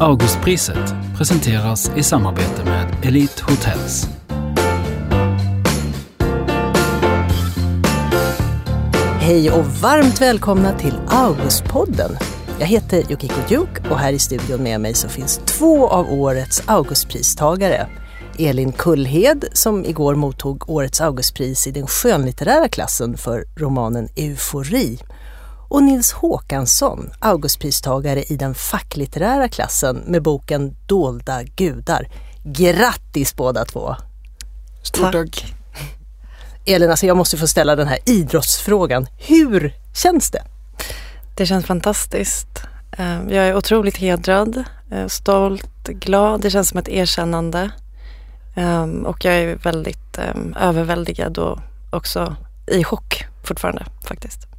Augustpriset presenteras i samarbete med Elite Hotels. Hej och varmt välkomna till Augustpodden. Jag heter Yukiko Duke och här i studion med mig så finns två av årets Augustpristagare. Elin Kullhed som igår mottog årets Augustpris i den skönlitterära klassen för romanen Eufori och Nils Håkansson, Augustpristagare i den facklitterära klassen med boken Dolda gudar. Grattis båda två! Stort tack! Elin, alltså jag måste få ställa den här idrottsfrågan. Hur känns det? Det känns fantastiskt. Eh, jag är otroligt hedrad, eh, stolt, glad. Det känns som ett erkännande. Eh, och jag är väldigt överväldigad och också i chock fortfarande faktiskt.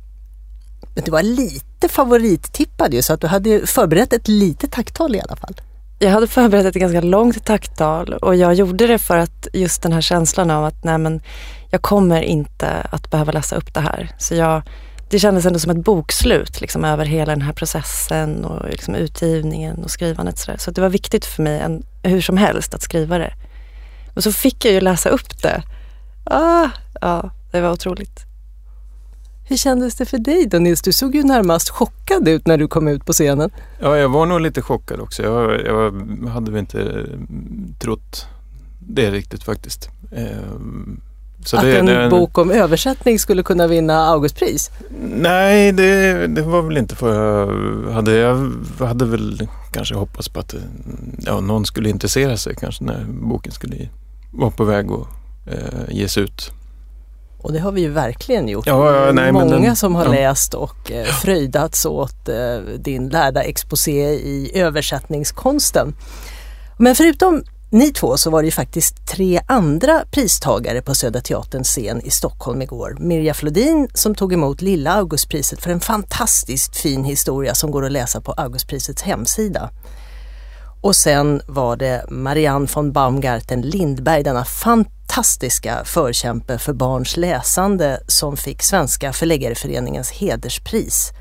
Men du var lite favorittippad ju så att du hade förberett ett litet tacktal i alla fall. Jag hade förberett ett ganska långt tacktal och jag gjorde det för att just den här känslan av att nej men, jag kommer inte att behöva läsa upp det här. Så jag, det kändes ändå som ett bokslut liksom, över hela den här processen och liksom, utgivningen och skrivandet. Så, så det var viktigt för mig en, hur som helst att skriva det. Och så fick jag ju läsa upp det. Ah, ja, det var otroligt. Hur kändes det för dig då Nils? Du såg ju närmast chockad ut när du kom ut på scenen. Ja, jag var nog lite chockad också. Jag, jag hade väl inte trott det riktigt faktiskt. Ehm, så att det, en det, bok om översättning skulle kunna vinna Augustpris? Nej, det, det, var väl inte för jag hade. Jag hade väl kanske hoppats på att ja, någon skulle intressera sig kanske när boken skulle vara på väg att eh, ges ut. Och det har vi ju verkligen gjort. Ja, ja, nej, Många den, som har ja. läst och eh, fröjdats åt eh, din lärda exposé i översättningskonsten. Men förutom ni två så var det ju faktiskt tre andra pristagare på Södra Teaterns scen i Stockholm igår. Mirja Flodin som tog emot Lilla Augustpriset för en fantastiskt fin historia som går att läsa på Augustprisets hemsida. Och sen var det Marianne von Baumgarten Lindberg, denna fantastiska fantastiska förkämpe för barns läsande som fick Svenska förläggareföreningens hederspris.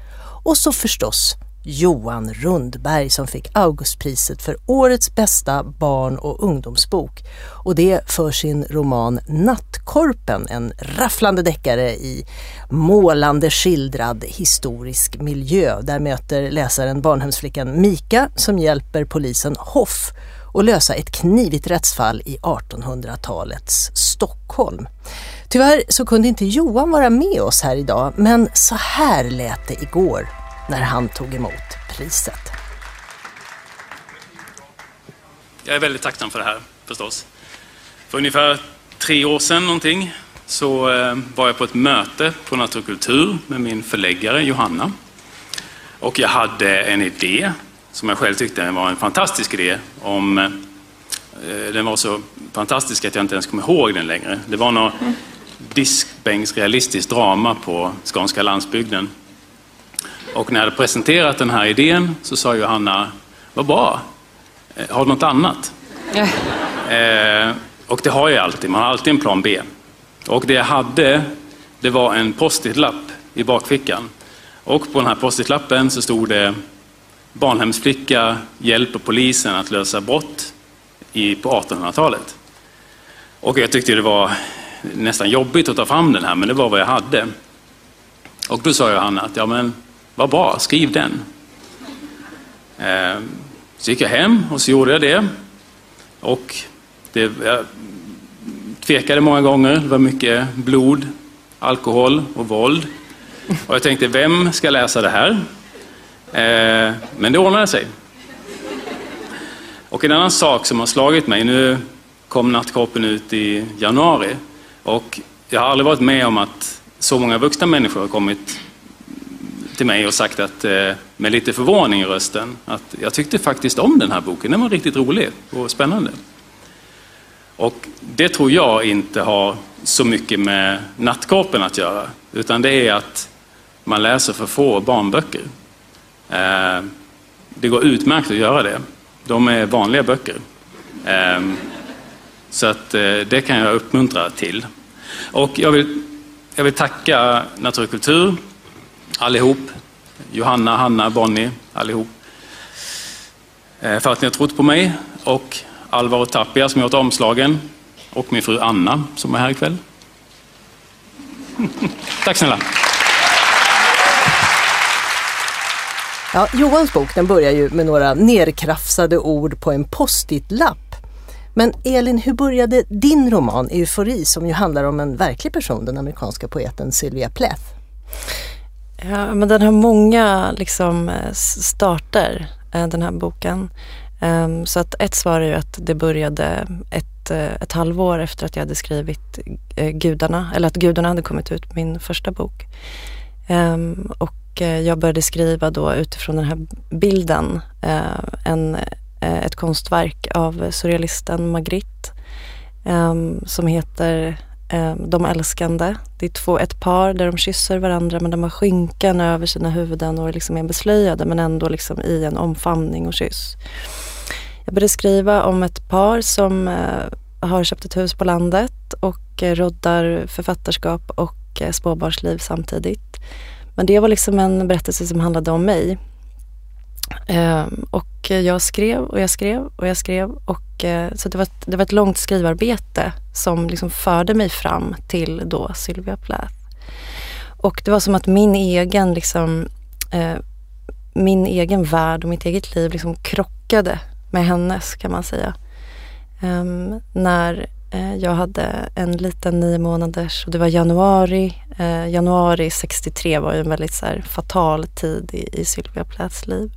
Och så förstås Johan Rundberg som fick Augustpriset för årets bästa barn och ungdomsbok. Och det för sin roman Nattkorpen, en rafflande deckare i målande skildrad historisk miljö. Där möter läsaren barnhemsflickan Mika som hjälper polisen Hoff och lösa ett knivigt rättsfall i 1800-talets Stockholm. Tyvärr så kunde inte Johan vara med oss här idag, men så här lät det igår när han tog emot priset. Jag är väldigt tacksam för det här förstås. För ungefär tre år sedan någonting så eh, var jag på ett möte på Naturkultur med min förläggare Johanna. Och jag hade en idé som jag själv tyckte var en fantastisk idé. Om, eh, den var så fantastisk att jag inte ens kommer ihåg den längre. Det var något diskbänksrealistiskt drama på skånska landsbygden och när jag hade presenterat den här idén så sa Johanna, vad bra, eh, har du något annat? eh, och det har jag alltid, man har alltid en plan B. Och det jag hade, det var en post-it-lapp i bakfickan. Och på den här post-it-lappen så stod det Barnhemsflicka hjälper polisen att lösa brott i, på 1800-talet. Och jag tyckte det var nästan jobbigt att ta fram den här, men det var vad jag hade. Och då sa Johanna att ja, men vad bra, skriv den. Eh, så gick jag hem och så gjorde jag det. Och det, jag tvekade många gånger. Det var mycket blod, alkohol och våld. Och jag tänkte, vem ska läsa det här? Eh, men det ordnade sig. Och en annan sak som har slagit mig, nu kom Nattkroppen ut i januari och jag har aldrig varit med om att så många vuxna människor har kommit till mig och sagt att, eh, med lite förvåning i rösten att jag tyckte faktiskt om den här boken. Den var riktigt rolig och spännande. Och det tror jag inte har så mycket med nattkorpen att göra, utan det är att man läser för få barnböcker. Eh, det går utmärkt att göra det. De är vanliga böcker. Eh, så att eh, det kan jag uppmuntra till. Och jag vill, jag vill tacka Naturkultur allihop. Johanna, Hanna, Bonnie, allihop. Eh, för att ni har trott på mig och Alvaro Tapia som gjort omslagen och min fru Anna som är här ikväll. Tack snälla. Ja, Johans bok den börjar ju med några nerkrafsade ord på en post-it-lapp. Men Elin, hur började din roman Eufori som ju handlar om en verklig person, den amerikanska poeten Sylvia Plath? Ja, men den har många liksom, starter, eh, den här boken. Ehm, så att ett svar är ju att det började ett, eh, ett halvår efter att jag hade skrivit eh, Gudarna, eller att Gudarna hade kommit ut, min första bok. Ehm, och och eh, jag började skriva då utifrån den här bilden, eh, en, eh, ett konstverk av surrealisten Magritte ehm, som heter ehm, De älskande. Det är två, ett par där de kysser varandra men de har skynken över sina huvuden och liksom är beslöjade men ändå liksom i en omfamning och kyss. Jag började skriva om ett par som har köpt ett hus på landet och roddar författarskap och spåbarnsliv småbarnsliv samtidigt. Men det var liksom en berättelse som handlade om mig. Ehm, och jag skrev och jag skrev och jag skrev och eh, så det var ett, det var ett långt skrivarbete som liksom förde mig fram till då Sylvia Plath. Och det var som att min egen liksom eh, min egen värld och mitt eget liv liksom krockade med hennes kan man säga. Ehm, när Eh, jag hade en liten nio månaders och det var januari. Eh, januari 63 var ju en väldigt så här, fatal tid i, i Sylvia Plaths liv.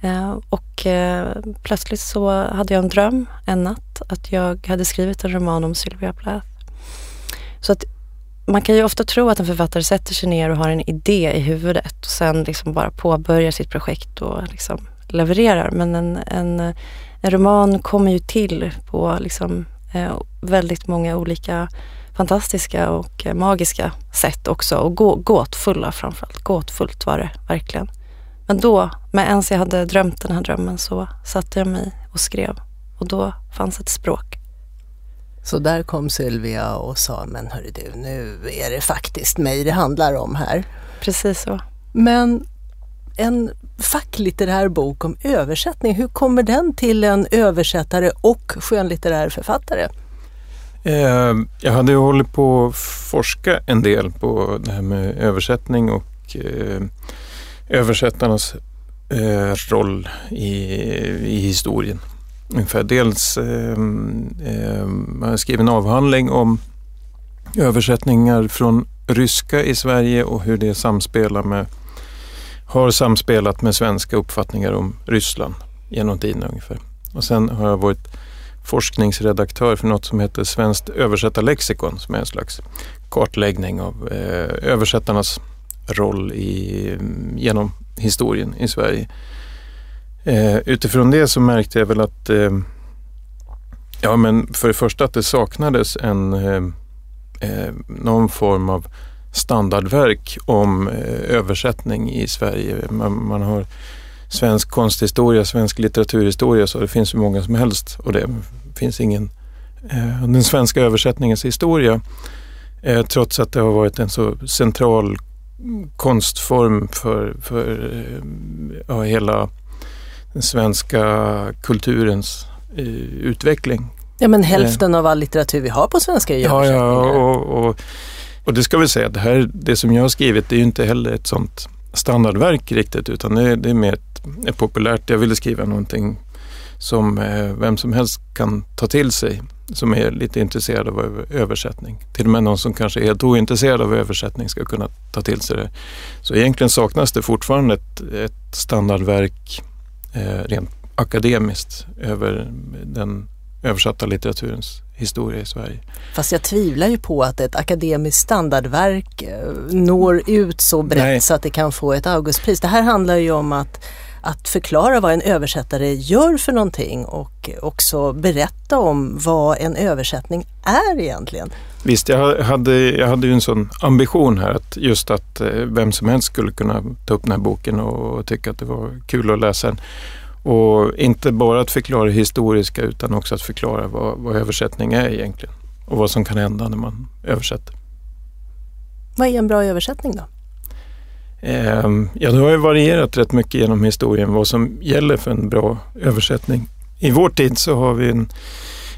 Eh, och eh, plötsligt så hade jag en dröm en natt att jag hade skrivit en roman om Sylvia Plath. Så att man kan ju ofta tro att en författare sätter sig ner och har en idé i huvudet och sen liksom bara påbörjar sitt projekt och liksom levererar. Men en, en, en roman kommer ju till på liksom, väldigt många olika fantastiska och eh, magiska sätt också och gå, gåtfulla framförallt. Gåtfullt var det verkligen. Men då, med ens jag hade drömt den här drömmen så satte jag mig och skrev och då fanns ett språk. Så där kom Sylvia och sa, men hörru du, nu är det faktiskt mig det handlar om här. Precis så. Men en facklitterär bok om översättning. Hur kommer den till en översättare och skönlitterär författare? Eh, jag hade hållit på att forska en del på det här med översättning och eh, översättarnas eh, roll i, i historien. Ungefär dels eh, eh, har jag skrivit en avhandling om översättningar från ryska i Sverige och hur det samspelar med har samspelat med svenska uppfattningar om Ryssland genom tiden ungefär. Och sen har jag varit forskningsredaktör för något som heter Svenskt översättarlexikon som är en slags kartläggning av eh, översättarnas roll i, genom historien i Sverige. Eh, utifrån det så märkte jag väl att eh, ja, men för det första att det saknades en eh, eh någon form av standardverk om eh, översättning i Sverige. Man, man, har svensk konsthistoria, svensk litteraturhistoria så det finns hur många som helst och det finns ingen eh, den svenska översättningens historia. Eh, trots att det har varit en så central konstform för, för ja, hela den svenska kulturens utveckling. Ja men hälften av all litteratur vi har på svenska är ju ja, ja, och, och och det ska vi säga, det, här, det som jag har skrivit det är ju inte heller ett sånt standardverk riktigt utan det, det är mer ett, ett, populärt, jag ville skriva någonting som eh, vem som helst kan ta till sig som är lite intresserad av översättning. Till och med någon som kanske är helt ointresserad av översättning ska kunna ta till sig det. Så egentligen saknas det fortfarande ett, ett standardverk eh, rent akademiskt över den översatta litteraturens historia i Sverige. Fast jag tvivlar ju på att ett akademiskt standardverk eh, når ut så brett Nej. så att det kan få ett Augustpris. Det här handlar ju om att, att förklara vad en översättare gör för någonting och också berätta om vad en översättning är egentligen. Visst, jag hade, jag hade ju en sån ambition här att just att eh, vem som helst skulle kunna ta upp den här boken och tycka att det var kul att läsa den. Och inte bara att förklara det historiska utan också att förklara vad, vad översättning är egentligen och vad som kan hända när man översätter. Vad är en bra översättning då? Ehm, ja, det har ju varierat rätt mycket genom historien vad som gäller för en bra översättning. I vår tid så har vi en,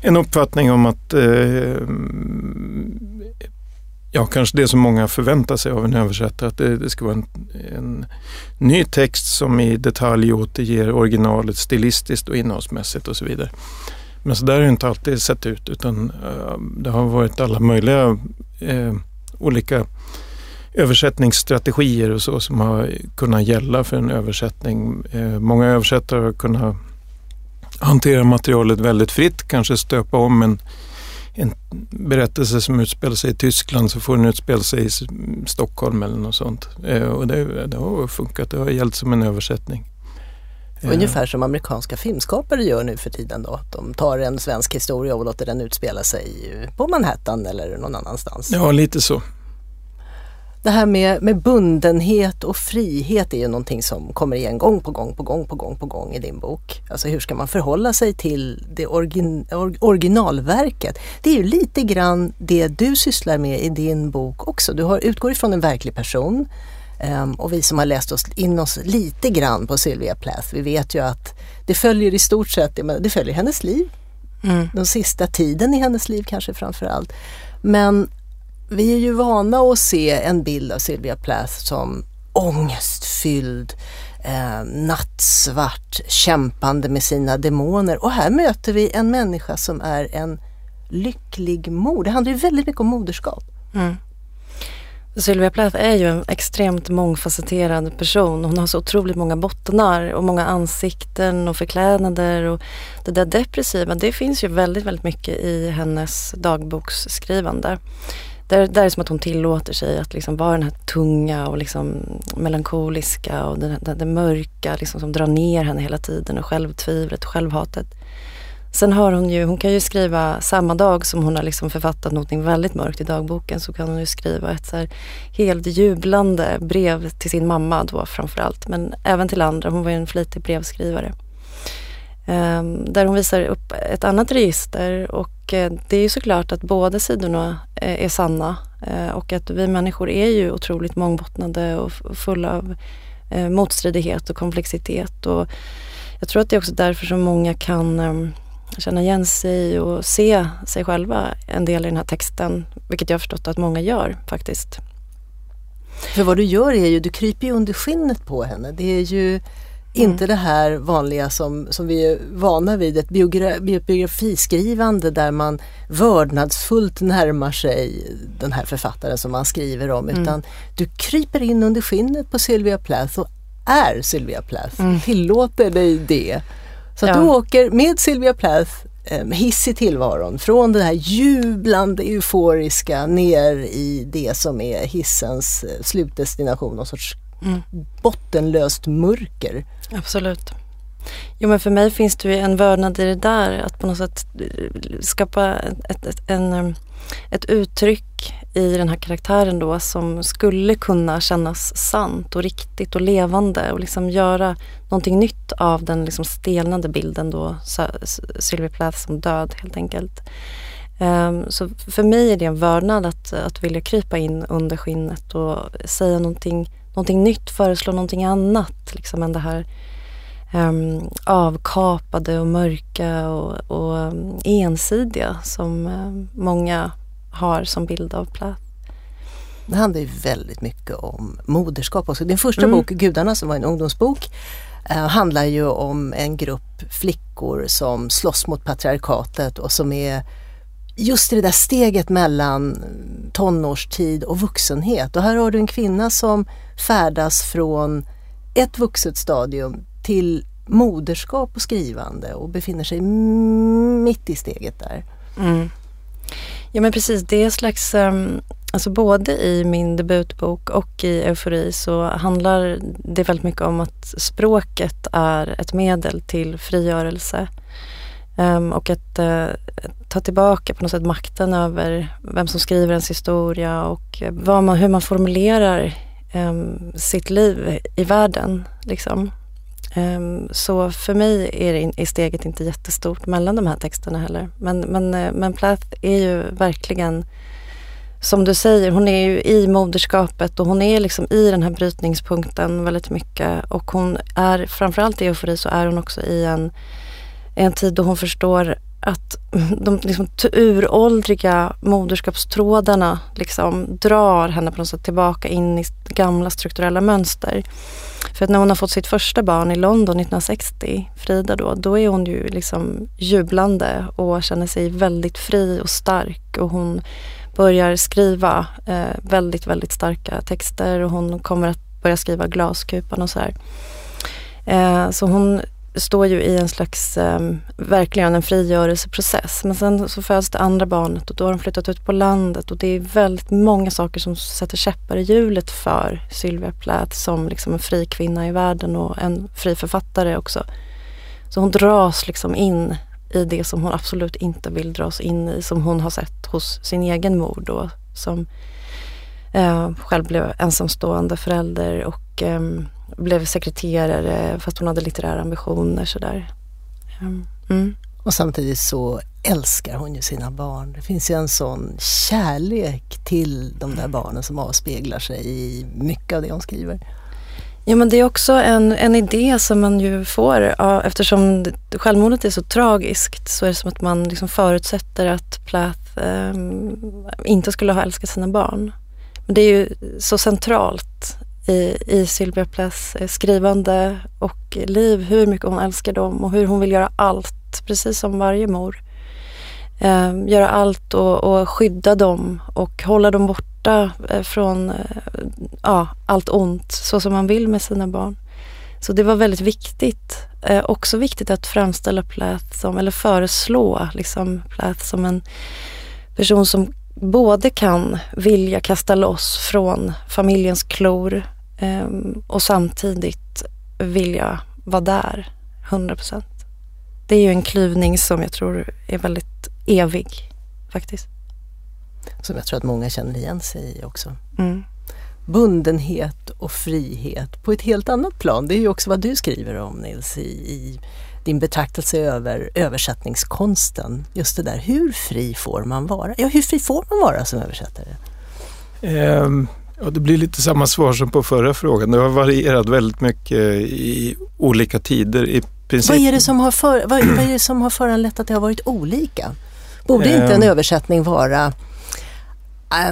en uppfattning om att eh, ja, kanske det som många förväntar sig av en översättare, att det, det ska vara en, en, ny text som i detalj återger originalet stilistiskt och innehållsmässigt och så vidare. Men så där har det inte alltid sett ut utan eh, det har varit alla möjliga eh, olika översättningsstrategier och så som har kunnat gälla för en översättning. Eh, många översättare har kunnat hantera materialet väldigt fritt, kanske stöpa om en en berättelse som utspelar sig i Tyskland så får den utspela sig i Stockholm eller något sånt. Eh, och det, det har funkat, det har gällt som en översättning. Eh. Ungefär som amerikanska filmskapare gör nu för tiden då. De tar en svensk historia och låter den utspela sig på Manhattan eller någon annanstans. Ja, lite så. Det här med, med bundenhet och frihet är ju någonting som kommer igen gång på gång på gång på gång på gång i din bok. Alltså hur ska man förhålla sig till det origin, or, originalverket? Det är ju lite grann det du sysslar med i din bok också. Du har, utgår ifrån en verklig person um, och vi som har läst oss in oss lite grann på Sylvia Plath, vi vet ju att det följer i stort sett, det följer hennes liv. Mm. Den sista tiden i hennes liv kanske framför allt. Men vi är ju vana att se en bild av Sylvia Plath som ångestfylld, eh, nattsvart, kämpande med sina demoner. Och här möter vi en människa som är en lycklig mor. Det handlar ju väldigt mycket om moderskap. Mm. Sylvia Plath är ju en extremt mångfacetterad person. Hon har så otroligt många bottnar och många ansikten och förklädnader. Och det där depressiva, det finns ju väldigt, väldigt mycket i hennes dagboksskrivande. Där, där är det som att hon tillåter sig att liksom vara den här tunga och liksom melankoliska och det, det, det mörka liksom som drar ner henne hela tiden och självtvivlet och självhatet. Sen har hon ju, hon kan ju skriva samma dag som hon har liksom författat någonting väldigt mörkt i dagboken så kan hon ju skriva ett så här helt jublande brev till sin mamma då framförallt men även till andra. Hon var ju en flitig brevskrivare. Ehm, där hon visar upp ett annat register och eh, det är ju såklart att båda sidorna eh, är sanna eh, och att vi människor är ju otroligt mångbottnade och fulla av motstridighet och komplexitet. Och jag tror att det är också därför som många kan ehm, känna igen sig och se sig själva en del i den här texten, vilket jag har förstått att många gör faktiskt. För vad du gör är ju, du kryper ju under skinnet på henne. Det är ju inte det här vanliga som, som vi är vana vid, ett biogra biografiskrivande där man vördnadsfullt närmar sig den här författaren som man skriver om. Mm. Utan du kryper in under skinnet på Sylvia Plath och är Sylvia Plath, mm. tillåter dig det. Så att ja. du åker med Sylvia Plath eh, hiss i tillvaron från det här jublande euforiska ner i det som är hissens eh, slutdestination, någon sorts mm. bottenlöst mörker. Absolut. Jo men för mig finns det ju en vördnad i det där att på något sätt eh, skapa ett, ett, en, eh, ett uttryck i den här karaktären då som skulle kunna kännas sant och riktigt och levande och liksom göra någonting nytt av den liksom stelnade bilden då Sylvia Plath som död helt enkelt. Um, så för mig är det en vördnad att, att vilja krypa in under skinnet och säga någonting någonting nytt, föreslå någonting annat liksom än det här um, avkapade och mörka och, och um, ensidiga som um, många har som bild av Plath. Det handlar ju väldigt mycket om moderskap också. Din första mm. bok, Gudarna, som var en ungdomsbok, uh, handlar ju om en grupp flickor som slåss mot patriarkatet och som är just det där steget mellan tonårstid och vuxenhet. Och här har du en kvinna som färdas från ett vuxet stadium till moderskap och skrivande och befinner sig mitt i steget där. Mm. Ja men precis, det är slags, ehm, alltså både i min debutbok och i Eufori så handlar det väldigt mycket om att språket är ett medel till frigörelse. Um, och att uh, ta tillbaka på något sätt makten över vem som skriver ens historia och eh, man, hur man formulerar um, sitt liv i världen. Liksom. Um, så för mig är, det, är steget inte jättestort mellan de här texterna heller. Men, men, uh, men Plath är ju verkligen som du säger, hon är ju i moderskapet och hon är liksom i den här brytningspunkten väldigt mycket. Och hon är, framförallt i eufori så är hon också i en, en tid då hon förstår att de liksom uråldriga moderskapstrådarna liksom drar henne på något sätt tillbaka in i gamla strukturella mönster. För att när hon har fått sitt första barn i London 1960, Frida då, då är hon ju liksom jublande och känner sig väldigt fri och stark och hon börjar skriva eh, väldigt, väldigt starka texter och hon kommer att börja skriva Glaskupan och så här. Eh, så hon står ju i en slags, eh, verkligen en frigörelseprocess. Men sen så föds det andra barnet och då har de flyttat ut på landet och det är väldigt många saker som sätter käppar i hjulet för Sylvia Plath som liksom en fri kvinna i världen och en fri författare också. Så hon dras liksom in i det som hon absolut inte vill dras in i, som hon har sett hos sin egen mor då, som eh, själv blev ensamstående förälder och eh, blev sekreterare fast hon hade litterära ambitioner sådär. Ehm, mm. Och samtidigt så älskar hon ju sina barn. Det finns ju en sån kärlek till de där barnen som avspeglar sig i mycket av det hon skriver. Ja men det är också en, en idé som man ju får ja, eftersom självmordet är så tragiskt så är det som att man liksom förutsätter att Plath eh, inte skulle ha älskat sina barn. Men det är ju så centralt i, i Sylvia Plaths eh, skrivande och liv, hur mycket hon älskar dem och hur hon vill göra allt, precis som varje mor. Eh, göra allt och, och, skydda dem och hålla dem borta eh, från eh, ja, allt ont, så som man vill med sina barn. Så det var väldigt viktigt. Eh, också viktigt att framställa Plath som, eller föreslå liksom Plath som en person som både kan vilja kasta loss från familjens klor eh, och samtidigt vilja vara där 100 procent. Det är ju en klyvning som jag tror är väldigt evig faktiskt. Som jag tror att många känner igen sig i också. Mm. Bundenhet och frihet på ett helt annat plan. Det är ju också vad du skriver om Nils i, i din betraktelse över översättningskonsten. Just det där, hur fri får man vara? Ja, hur fri får man vara som översättare? Um, ja, det blir lite samma svar som på förra frågan. Det har varierat väldigt mycket i olika tider. I princip... vad, är det som har för, vad, vad är det som har föranlett att det har varit olika? Borde um, inte en översättning vara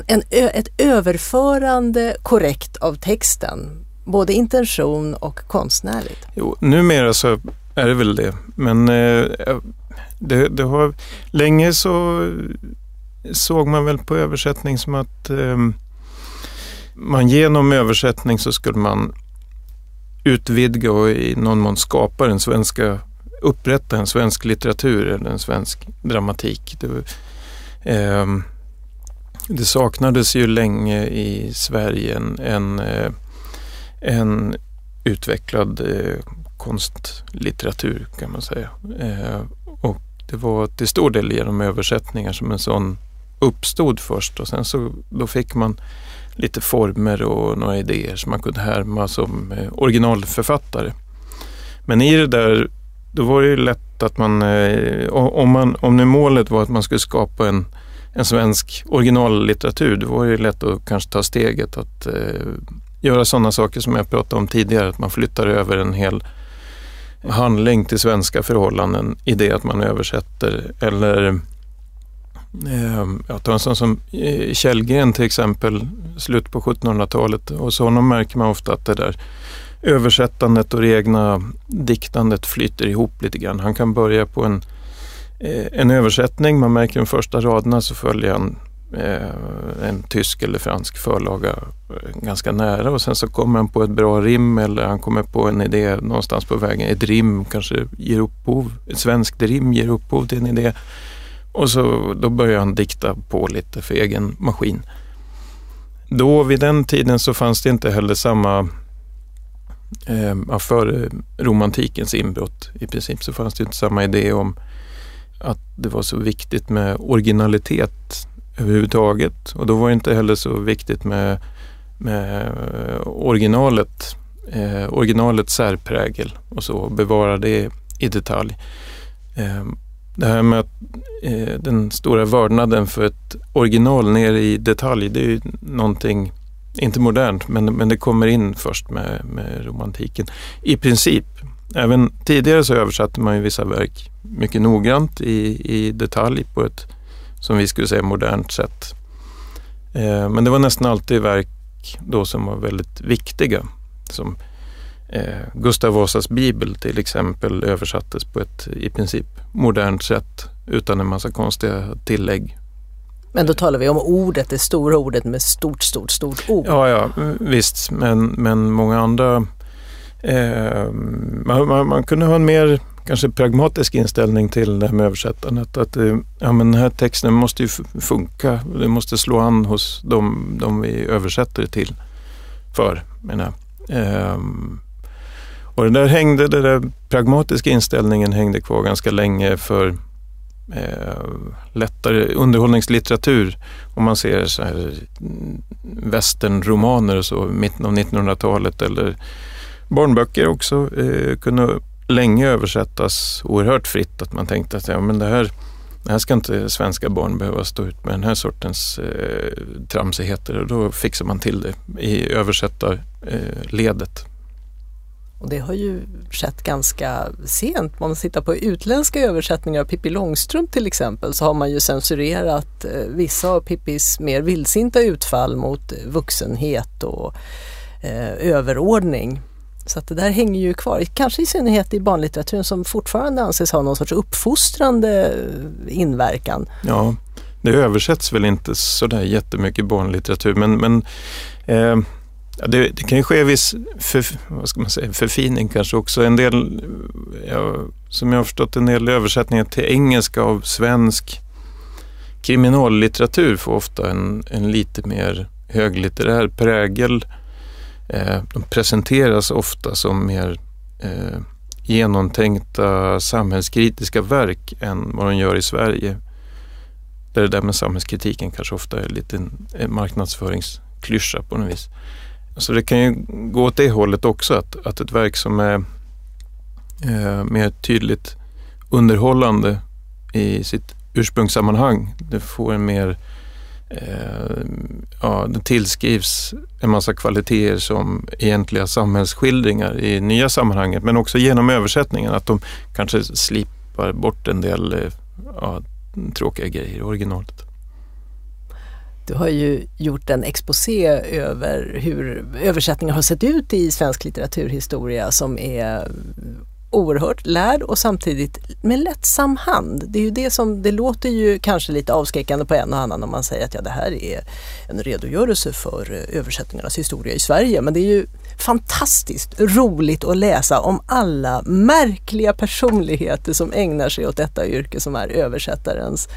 en, ett överförande korrekt av texten, både intention och konstnärligt? Jo, numera så är det väl det. Men eh, det, det, har, länge så såg man väl på översättning som att ehm, man genom översättning så skulle man utvidga och i någon mån skapa den svenska, upprätta en svensk litteratur eller en svensk dramatik. Det, eh, det saknades ju länge i Sverige en, en, eh, en utvecklad eh, konstlitteratur kan man säga. Eh, och det var till stor del genom översättningar som en sån uppstod först och sen så då fick man lite former och några idéer som man kunde härma som eh, originalförfattare. Men i det där, då var det ju lätt att man, eh, om, man, om nu målet var att man skulle skapa en, en svensk originallitteratur, då var det lätt att kanske ta steget att eh, göra sådana saker som jag pratade om tidigare, att man flyttar över en hel handling till svenska förhållanden i det att man översätter. Eller eh, jag tar en sån som eh, Källgren till exempel, slut på 1700-talet. Hos honom märker man ofta att det där översättandet och det egna diktandet flyter ihop lite grann. Han kan börja på en, eh, en översättning, man märker de första raderna så följer han Eh, en tysk eller fransk förlaga eh, ganska nära och sen så kommer han på ett bra rim eller han kommer på en idé någonstans på vägen. Ett rim kanske ger upphov, ett svenskt rim ger upphov till en idé. Och så då börjar han dikta på lite för egen maskin. Då vid den tiden så fanns det inte heller samma eh, före romantikens inbrott i princip så fanns det inte samma idé om att det var så viktigt med originalitet överhuvudtaget. Och då var det inte heller så viktigt med, med eh, originalet, eh, originalets särprägel och så, bevara det i detalj. Eh, det här med att, eh, den stora vördnaden för ett original ner i detalj, det är ju någonting, inte modernt, men, men det kommer in först med, med romantiken. I princip. Även tidigare så översatte man ju vissa verk mycket noggrant i, i detalj på ett, som vi skulle säga, modernt sätt. Eh, men det var nästan alltid verk då som var väldigt viktiga. Som eh, Gustav Vasas bibel till exempel översattes på ett i princip modernt sätt utan en massa konstiga tillägg. Men då talar vi om ordet, det stora ordet med stort, stort, stort ord. Ja, ja visst, men, men många andra eh, man, man, man, kunde ha en mer kanske pragmatisk inställning till det här med översättandet. Att eh, ja, men den här texten måste ju funka, det måste slå an hos de, de vi översätter till för. Menar. Ehm, och det där hängde, den där pragmatiska inställningen hängde kvar ganska länge för eh, lättare underhållningslitteratur. Om man ser så här mm, västernromaner och så, mitten av 1900-talet eller barnböcker också eh, kunde länge översättas oerhört fritt. Att man tänkte att ja, men det, här, det här ska inte svenska barn behöva stå ut med den här sortens eh, tramsigheter. Och då fixar man till det i översättarledet. Och det har ju skett ganska sent. Om man tittar på utländska översättningar av Pippi Långstrump till exempel så har man ju censurerat eh, vissa av Pippis mer vildsinta utfall mot eh, vuxenhet och eh, överordning. Så att det där hänger ju kvar, kanske i synnerhet i barnlitteraturen som fortfarande anses ha någon sorts uppfostrande eh, inverkan. Ja, det översätts väl inte sådär jättemycket barnlitteratur men, men eh, det, det, kan ju ske viss för, vad ska man säga, förfining kanske också. En del, ja, som jag har förstått, en del översättningar till engelska av svensk kriminallitteratur får ofta en, en lite mer höglitterär prägel Eh, Eh, de presenteras ofta som mer eh, genomtänkta samhällskritiska verk än vad de gör i Sverige. Där det där med samhällskritiken kanske ofta är lite en marknadsföringsklyscha på något vis. Så det kan ju gå åt det hållet också, att, att ett verk som är eh, mer tydligt underhållande i sitt ursprungssammanhang, det får en mer eh, Eh, ja, det tillskrivs en massa kvaliteter som egentliga samhällsskildringar i nya sammanhanget men också genom översättningen att de kanske slipar bort en del eh, ja, tråkiga grejer i originalet. Du har ju gjort en exposé över hur översättningar har sett ut i svensk litteraturhistoria som är oerhört lärd och samtidigt med lättsam hand. Det är ju det som, det låter ju kanske lite avskräckande på en och annan om man säger att ja, det här är en redogörelse för eh, översättningarnas historia i Sverige. Men det är ju fantastiskt roligt att läsa om alla märkliga personligheter som ägnar sig åt detta yrke som är översättarens.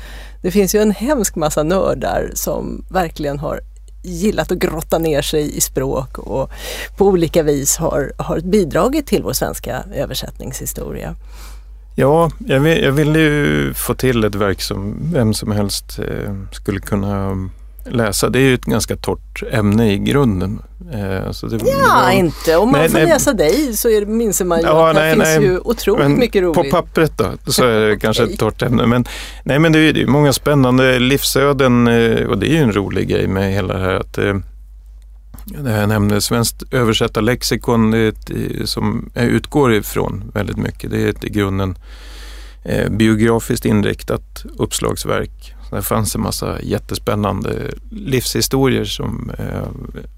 Det finns ju en hemsk massa nördar som verkligen har gillat att grotta ner sig i språk och på olika vis har, har bidragit till vår svenska översättningshistoria. Ja, jag vill, jag vill ju få till ett verk som vem som helst eh, skulle kunna läsa. Det är ju ett ganska torrt ämne i grunden. Eh, så det, ja, var, inte om man nej, får nej, läsa dig så är, minns man ju ja, att det finns ju otroligt men mycket roligt. På pappret då, så är det kanske ett torrt ämne. Men, nej, men det är ju många spännande livsöden eh, och det är ju en rolig grej med hela det här att eh, det här jag nämnde, Svenskt översättarlexikon det ett, som jag utgår ifrån väldigt mycket. Det är ett i grunden eh, biografiskt inriktat uppslagsverk det fanns en massa jättespännande livshistorier som eh,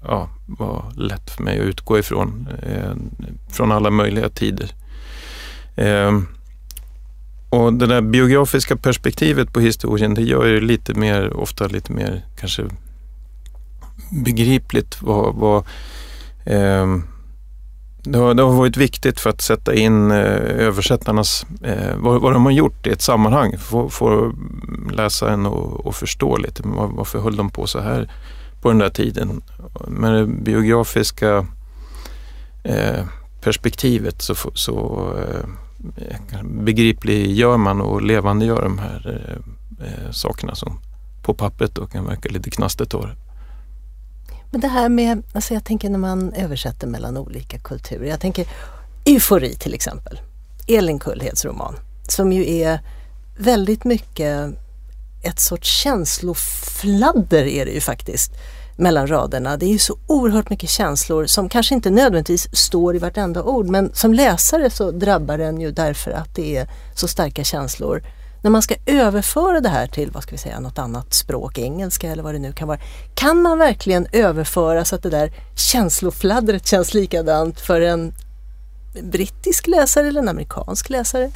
ja, var lätt för mig att utgå ifrån. Eh, från alla möjliga tider. Eh, och det där biografiska perspektivet på historien det gör det lite mer, ofta lite mer kanske begripligt vad, vad eh, det har, det har varit viktigt för att sätta in eh, översättarnas, eh, vad, vad de har gjort i ett sammanhang. Få, få läsaren och, och förstå lite var, varför höll de på så här på den där tiden. Med det biografiska eh, perspektivet så, så eh, begripliggör man och levandegör de här eh, eh, sakerna som på pappret då kan verka lite knastigt. Men det här med, alltså jag tänker när man översätter mellan olika kulturer. Jag tänker Eufori till exempel, Elin Kullheds roman, som ju är väldigt mycket ett sorts känslofladder är det ju faktiskt mellan raderna. Det är ju så oerhört mycket känslor som kanske inte nödvändigtvis står i vartenda ord men som läsare så drabbar den ju därför att det är så starka känslor. När man ska överföra det här till vad ska vi säga, något annat språk, engelska eller vad det nu kan vara. Kan man verkligen överföra så att det där känslofladdret känns likadant för en brittisk läsare eller en amerikansk läsare?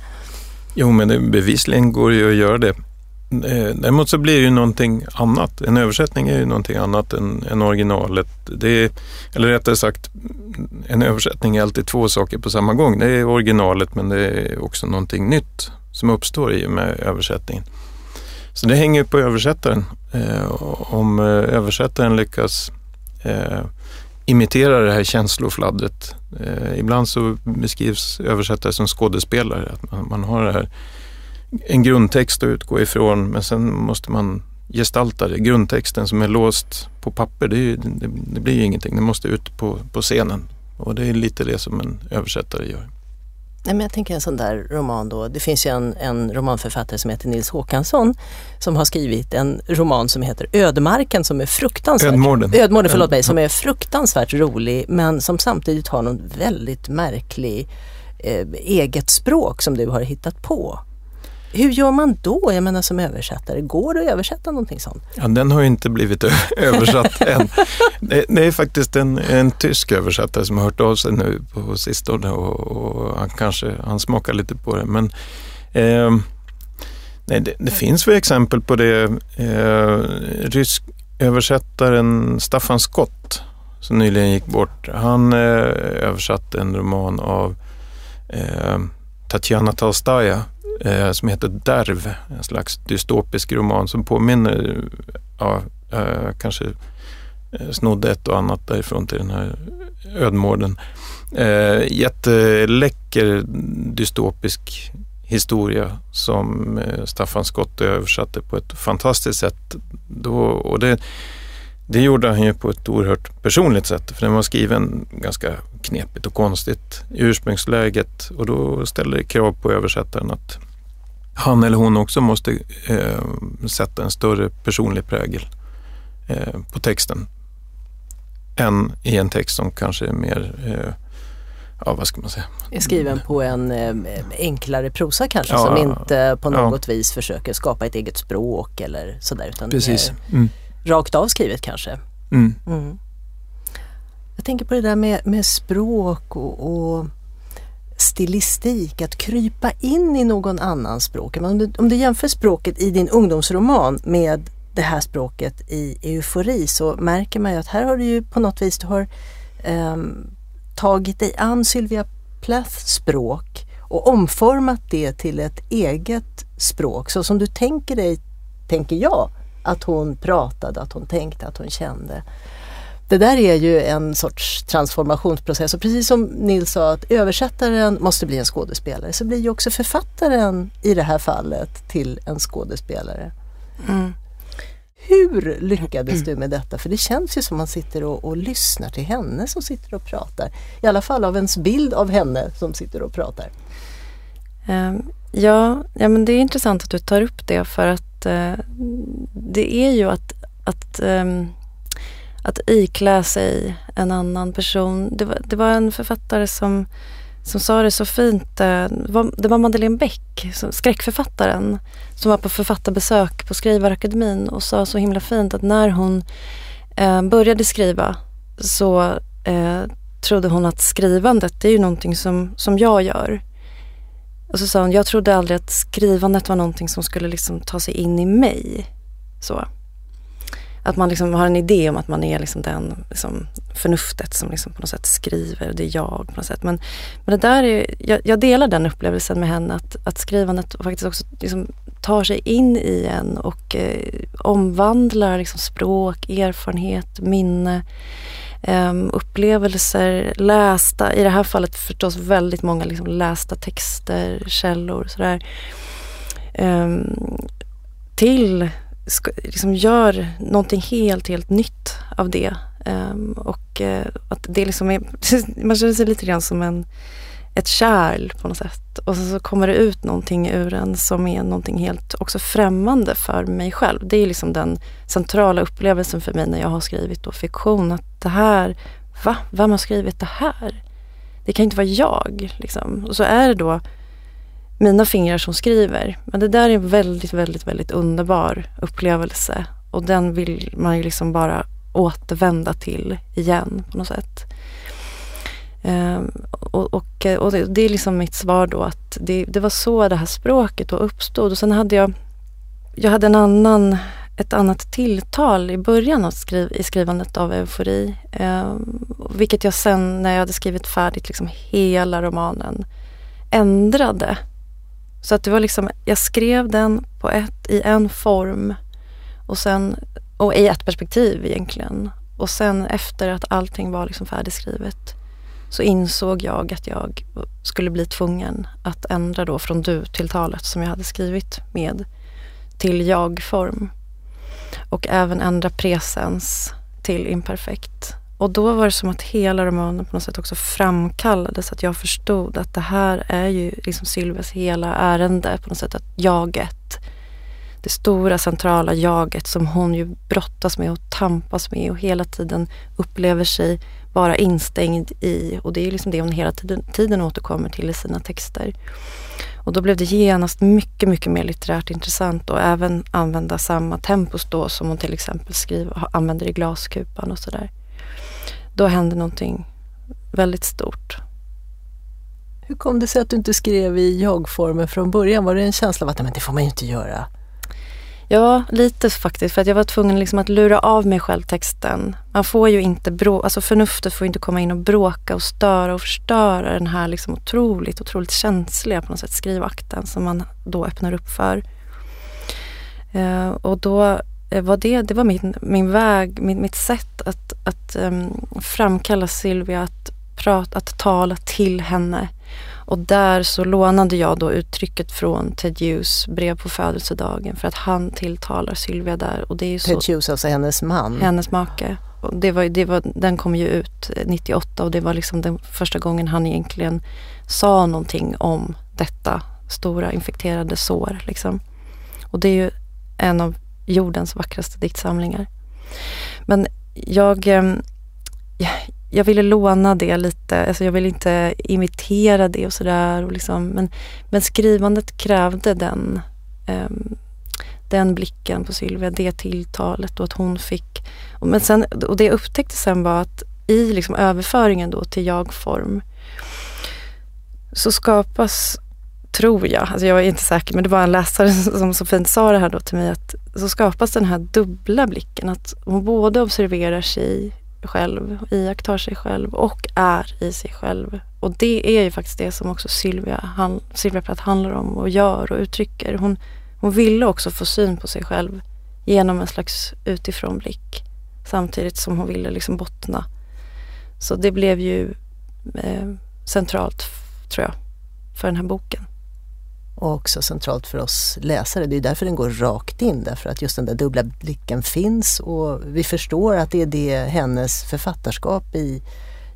Jo men det, bevisligen går det ju att göra det. Eh, däremot så blir det ju någonting annat. En översättning är ju någonting annat än, än originalet. Det är, eller rättare sagt, en översättning är alltid två saker på samma gång. Det är originalet men det är också någonting nytt som uppstår i och med översättningen. Så det hänger på översättaren. Eh, om eh, översättaren lyckas eh, imitera det här känslofladdret. Eh, ibland så beskrivs översättare som skådespelare. Att man, man har det här en grundtext att utgå ifrån men sen måste man gestalta det. Grundtexten som är låst på papper, det, det, det blir ingenting. Det måste ut på, på scenen och det är lite det som en översättare gör. Nej, men jag tänker en sån där roman då. Det finns ju en, en romanförfattare som heter Nils Håkansson som har skrivit en roman som heter Ödemarken som är fruktansvärt... Ödmården. Ödmården, förlåt mig, som är fruktansvärt rolig men som samtidigt har någon väldigt märklig eh, eget språk som du har hittat på. Hur gör man då, jag menar som översättare? Går det att översätta någonting sånt? Ja, den har inte blivit översatt än. Det, det, är faktiskt en, en tysk översättare som har hört av sig nu på sistone och, och han kanske han smakar lite på det. Men eh, nej, det, det, finns väl exempel på det. Eh, rysk översättaren Staffan Skott som nyligen gick bort, han eh, översatte en roman av eh, Tatjana Tolstaja eh, som heter Derv, en slags dystopisk roman som påminner, ja, eh, kanske eh, snodde ett och annat därifrån till den här ödmården. Eh, jätteläcker dystopisk historia som eh, Staffan Skott översatte på ett fantastiskt sätt. Då, och det, det gjorde han ju på ett oerhört personligt sätt för den var skriven ganska knepigt och konstigt i ursprungsläget och då ställer det krav på översättaren att han eller hon också måste eh, sätta en större personlig prägel eh, på texten än i en text som kanske är mer eh, ja vad ska man säga? Är skriven på en eh, enklare prosa kanske ja, som inte på något ja. vis försöker skapa ett eget språk eller sådär utan Precis. Mm. Rakt av skrivet kanske. Mm. Mm. Jag tänker på det där med, med språk och, och stilistik, att krypa in i någon annans språk. Om du, om du jämför språket i din ungdomsroman med det här språket i eufori så märker man ju att här har du ju på något vis du har um, tagit dig an Sylvia Plaths språk och omformat det till ett eget språk så som du tänker dig, tänker jag, att hon pratade, att hon tänkte, att hon kände. Det där är ju en sorts transformationsprocess och precis som Nils sa att översättaren måste bli en skådespelare så blir ju också författaren i det här fallet till en skådespelare. Mm. Hur lyckades du med detta? För det känns ju som man sitter och, och, lyssnar till henne som sitter och pratar. I alla fall av ens bild av henne som sitter och pratar. Um, ja, ja, men det är intressant att du tar upp det för att uh, det är ju att, att eh, att iklä sig en annan person. Det var, det var en författare som, som sa det så fint. Eh, det var Madeleine Bäck, skräckförfattaren, som var på författarbesök på Skrivarakademin och sa så himla fint att när hon eh, började skriva så eh, trodde hon att skrivandet det är ju någonting som, som jag gör. Och så sa hon, jag trodde aldrig att skrivandet var någonting som skulle liksom ta sig in i mig. Så. Att man liksom har en idé om att man är liksom den liksom förnuftet som liksom på något sätt skriver, det är jag på något sätt. Men, men det där är, jag, jag delar den upplevelsen med henne att, att skrivandet faktiskt också liksom tar sig in i en och eh, omvandlar liksom språk, erfarenhet, minne, Ehm, upplevelser, lästa, i det här fallet förstås väldigt många liksom lästa texter, källor sådär. Um, till liksom gör någonting helt, helt nytt av det. Um, och uh, att det liksom är, man känner sig lite grann som en, ett kärl på något sätt. Och så kommer det ut någonting ur en som är någonting helt också främmande för mig själv. Det är liksom den centrala upplevelsen för mig när jag har skrivit då fiktion. Att det här, va? Vem har skrivit det här? Det kan inte vara jag. Liksom. Och så är det då mina fingrar som skriver. Men det där är en väldigt, väldigt, väldigt underbar upplevelse. Och den vill man ju liksom bara återvända till igen på något sätt. Um, och, och, och det, det, är liksom mitt svar då att det, det, var så det här språket då uppstod. Och sen hade jag, jag hade en annan, ett annat tilltal i början av skriv, i skrivandet av eufori. Um, vilket jag sen när jag hade skrivit färdigt liksom hela romanen ändrade. Så att det var liksom, jag skrev den på ett, i en form och sen, och i ett perspektiv egentligen. Och sen efter att allting var liksom färdigskrivet så insåg jag att jag skulle bli tvungen att ändra då från du-tilltalet som jag hade skrivit med till jag-form. Och även ändra presens till imperfekt. Och då var det som att hela romanen på något sätt också framkallades. Att jag förstod att det här är ju liksom Sylvias hela ärende på något sätt. Att jaget, det stora centrala jaget som hon ju brottas med och tampas med och hela tiden upplever sig vara instängd i. Och det är liksom det hon hela tiden, tiden återkommer till i sina texter. Och då blev det genast mycket, mycket mer litterärt intressant och även använda samma tempus då som hon till exempel skriver, använder i Glaskupan och sådär. Då hände någonting väldigt stort. Hur kom det sig att du inte skrev i jag-formen från början? Var det en känsla av att men det får man ju inte göra? Ja, lite faktiskt. För att jag var tvungen liksom att lura av mig själv texten. Man får ju inte brå alltså förnuftet får inte komma in och bråka och störa och förstöra den här liksom otroligt, otroligt känsliga på något sätt skrivakten som man då öppnar upp för. Uh, och då eh, var det, det var min, min väg, min, mitt sätt att, att um, framkalla Silvia, att, prata, att tala till henne och där så lånade jag då uttrycket från Ted Hughes brev på födelsedagen för att han tilltalar Sylvia där. Och det är Ted så, Hughes, alltså hennes man? Hennes make. Och det var, det var, den kom ju ut 98 och det var liksom den första gången han egentligen sa någonting om detta stora infekterade sår. Liksom. Och det är ju en av jordens vackraste diktsamlingar. Men jag, ehm, jag ville låna det lite, alltså jag ville inte imitera det och sådär. Liksom, men, men skrivandet krävde den, um, den blicken på Sylvia, det tilltalet och att hon fick... Men sen, och det jag upptäckte sen var att i liksom överföringen då till jag-form så skapas, tror jag, alltså jag är inte säker men det var en läsare som så fint sa det här då till mig att så skapas den här dubbla blicken att hon både observerar sig själv, iakttar sig själv och är i sig själv. Och det är ju faktiskt det som också Sylvia, han, Sylvia Plath handlar om och gör och uttrycker. Hon, hon ville också få syn på sig själv genom en slags utifrånblick samtidigt som hon ville liksom bottna. Så det blev ju eh, centralt, tror jag, för den här boken och också centralt för oss läsare. Det är därför den går rakt in, därför att just den där dubbla blicken finns och vi förstår att det är det hennes författarskap i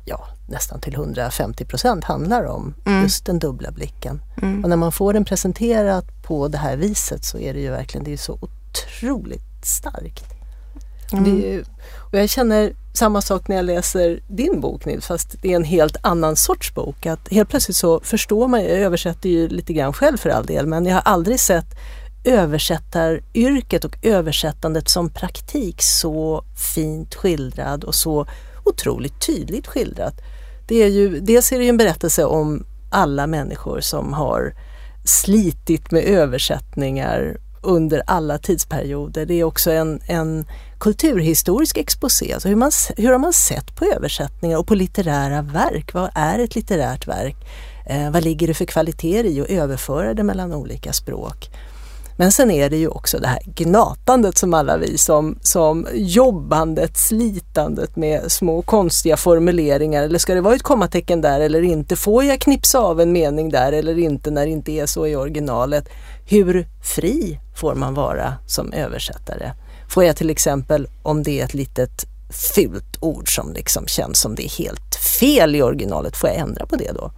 ja, nästan till 150 procent handlar om. Mm. Just den dubbla blicken. Mm. Och när man får den presenterad på det här viset så är det ju verkligen det är så otroligt starkt. Mm. Är, och jag känner samma sak när jag läser din bok Nils, fast det är en helt annan sorts bok. Att helt plötsligt så förstår man, jag översätter ju lite grann själv för all del, men jag har aldrig sett översättaryrket och översättandet som praktik så fint skildrad och så otroligt tydligt skildrat. Det är ju, dels är det ju en berättelse om alla människor som har slitit med översättningar under alla tidsperioder. Det är också en, en kulturhistorisk exposé, alltså hur, man, hur har man sett på översättningar och på litterära verk? Vad är ett litterärt verk? Eh, vad ligger det för kvaliteter i att överföra det mellan olika språk? Men sen är det ju också det här gnatandet som alla vi som, som jobbandet, slitandet med små konstiga formuleringar. Eller ska det vara ett kommatecken där eller inte? Får jag knipsa av en mening där eller inte när det inte är så i originalet? Hur fri får man vara som översättare? Får jag till exempel, om det är ett litet fult ord som liksom känns som det är helt fel i originalet, får jag ändra på det då?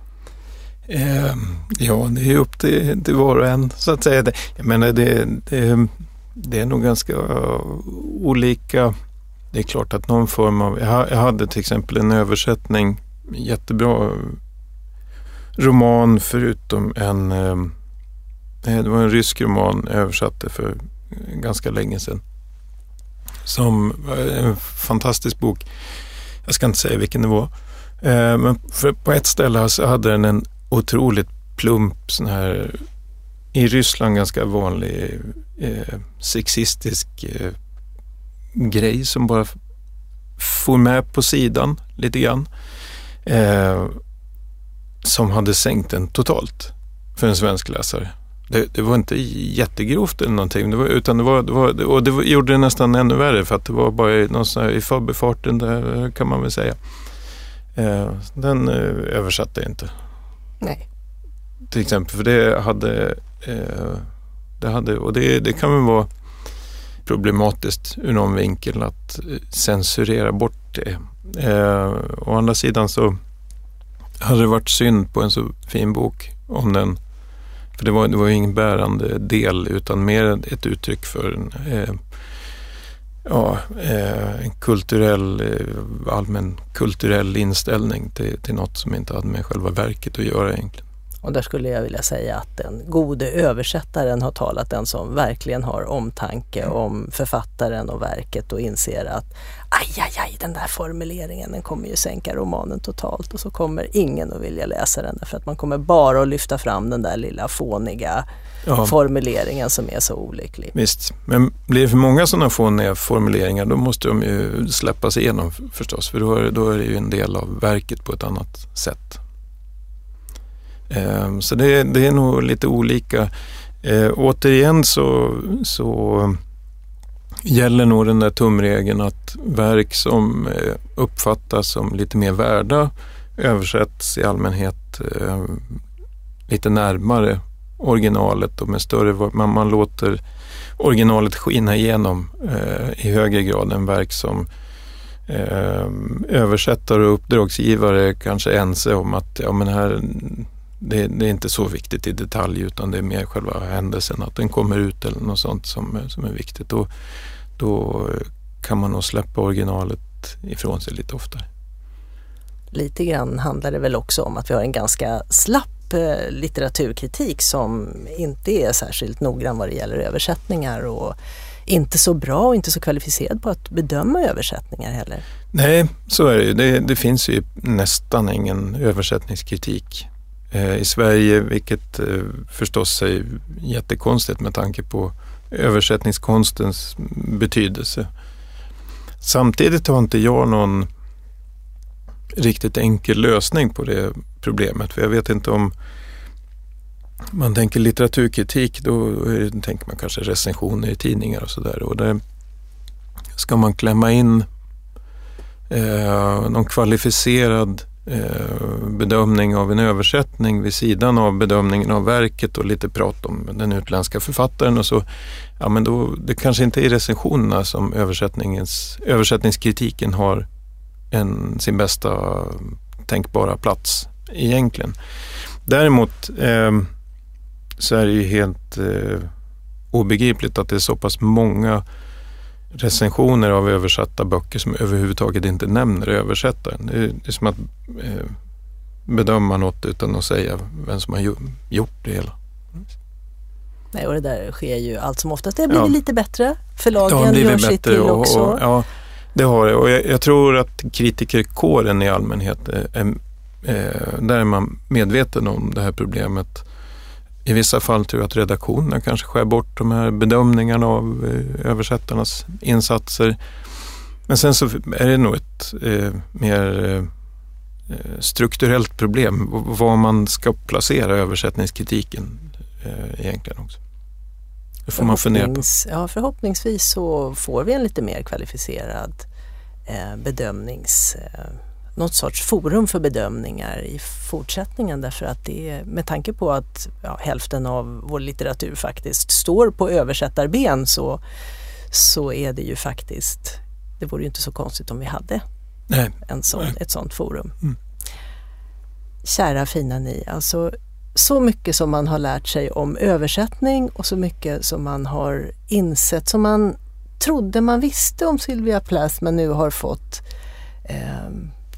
Eh, ja, det är upp till, till var och en så att säga. Jag menar det, det, det är nog ganska olika. Det är klart att någon form av, jag hade till exempel en översättning, jättebra roman förutom en, ehm, eh, det var en rysk roman jag översatte för ganska länge sedan. Som var en fantastisk bok. Jag ska inte säga vilken det var. Ehm, men på ett ställe så hade den en otroligt plump sån här i Ryssland ganska vanlig eh, sexistisk eh, grej som bara for med på sidan lite grann. Eh, som hade sänkt den totalt för en svensk läsare. Det, det, var inte jättegrovt eller någonting, det var, utan det var, det var, och det gjorde det nästan ännu värre för att det var bara någon sån här, i förbifarten där kan man väl säga. Eh, den eh, översatte jag inte. Nej. Till exempel, för det hade, eh, det hade och det, det kan väl vara problematiskt ur någon vinkel att eh, censurera bort det. Eh, å andra sidan så hade det varit synd på en så fin bok om den för det var, det var ingen bärande del utan mer ett uttryck för en, eh, ja, eh, en kulturell, eh, allmän kulturell inställning till, till något som inte hade med själva verket att göra egentligen. Och där skulle jag vilja säga att den gode översättaren har talat, den som verkligen har omtanke om författaren och verket och inser att aj, aj, aj, den där formuleringen den kommer ju sänka romanen totalt och så kommer ingen att vilja läsa den för att man kommer bara att lyfta fram den där lilla fåniga ja. formuleringen som är så olycklig. Visst, men blir det för många sådana fåniga formuleringar då måste de ju släppas igenom förstås för då är, då är det ju en del av verket på ett annat sätt. Ehm, så det, det är nog lite olika. Ehm, återigen så, så gäller nog den där tumregeln att verk som eh, uppfattas som lite mer värda översätts i allmänhet ehm, lite närmare originalet och med större, man, man låter originalet skina igenom eh, i högre grad än verk som eh, översättare och uppdragsgivare kanske är ense om att ja, men här, det, det, är inte så viktigt i detalj utan det är mer själva händelsen, att den kommer ut eller något sånt som, som är viktigt. Då, då kan man nog släppa originalet ifrån sig lite oftare. Lite grann handlar det väl också om att vi har en ganska slapp upp litteraturkritik som inte är särskilt noggrann vad det gäller översättningar och inte så bra och inte så kvalificerad på att bedöma översättningar heller. Nej, så är det ju. Det, det finns ju nästan ingen översättningskritik Eh, i Sverige, vilket eh, förstås är jättekonstigt med tanke på översättningskonstens betydelse. Samtidigt har inte jag någon riktigt enkel lösning på det problemet. För jag vet inte om man tänker litteraturkritik, då tänker man kanske recensioner i tidningar och sådär. Och där ska man klämma in eh, någon kvalificerad Eh, bedömning av en översättning vid sidan av bedömningen av verket och lite prat om den utländska författaren och så. Ja, men då, det kanske inte är recensionerna som översättningens, översättningskritiken har en, sin bästa tänkbara plats egentligen. Däremot eh, så är det ju helt eh, obegripligt att det är så pass många recensioner av översatta böcker som överhuvudtaget inte nämner översättaren. Det är, det är som att eh, bedöma något utan att säga vem som har gjort det hela. Nej, och det där sker ju allt som oftast. Det har blivit ja. lite bättre. Förlagen det gör sitt till och, också. Och, ja, det har det och jag, jag, tror att kritikerkåren i allmänhet är, är, är, där är man medveten om det här problemet i vissa fall tror jag att redaktionerna kanske skär bort de här bedömningarna av eh, översättarnas insatser. Men sen så är det nog ett eh, mer eh, strukturellt problem var man ska placera översättningskritiken eh, egentligen också. Det får man fundera på. Ja, förhoppningsvis så får vi en lite mer kvalificerad eh, bedömnings eh, något sorts forum för bedömningar i fortsättningen därför att det är med tanke på att ja, hälften av vår litteratur faktiskt står på översättarben så, så är det ju faktiskt, det vore ju inte så konstigt om vi hade Nej. en sån, ett sånt forum. Mm. kära fina ni, alltså så mycket som man har lärt sig om översättning och så mycket som man har insett, som man trodde man visste om Sylvia Plath men nu har fått eh,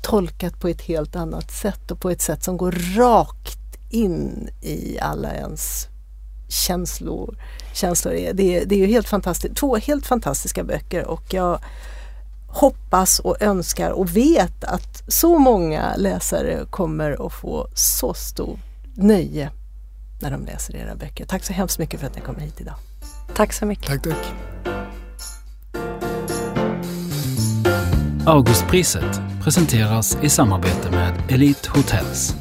tolkat på ett helt annat sätt och på ett sätt som går rakt in i alla ens känslor. känslor. Det, är, det är ju helt fantastiskt. Två helt fantastiska böcker och jag hoppas och önskar och vet att så många läsare kommer att få så stort nöje när de läser era böcker. Tack så hemskt mycket för att ni kom hit idag. Tack så mycket. Tack, tack. Augustpriset presenteras i samarbete med Elite Hotels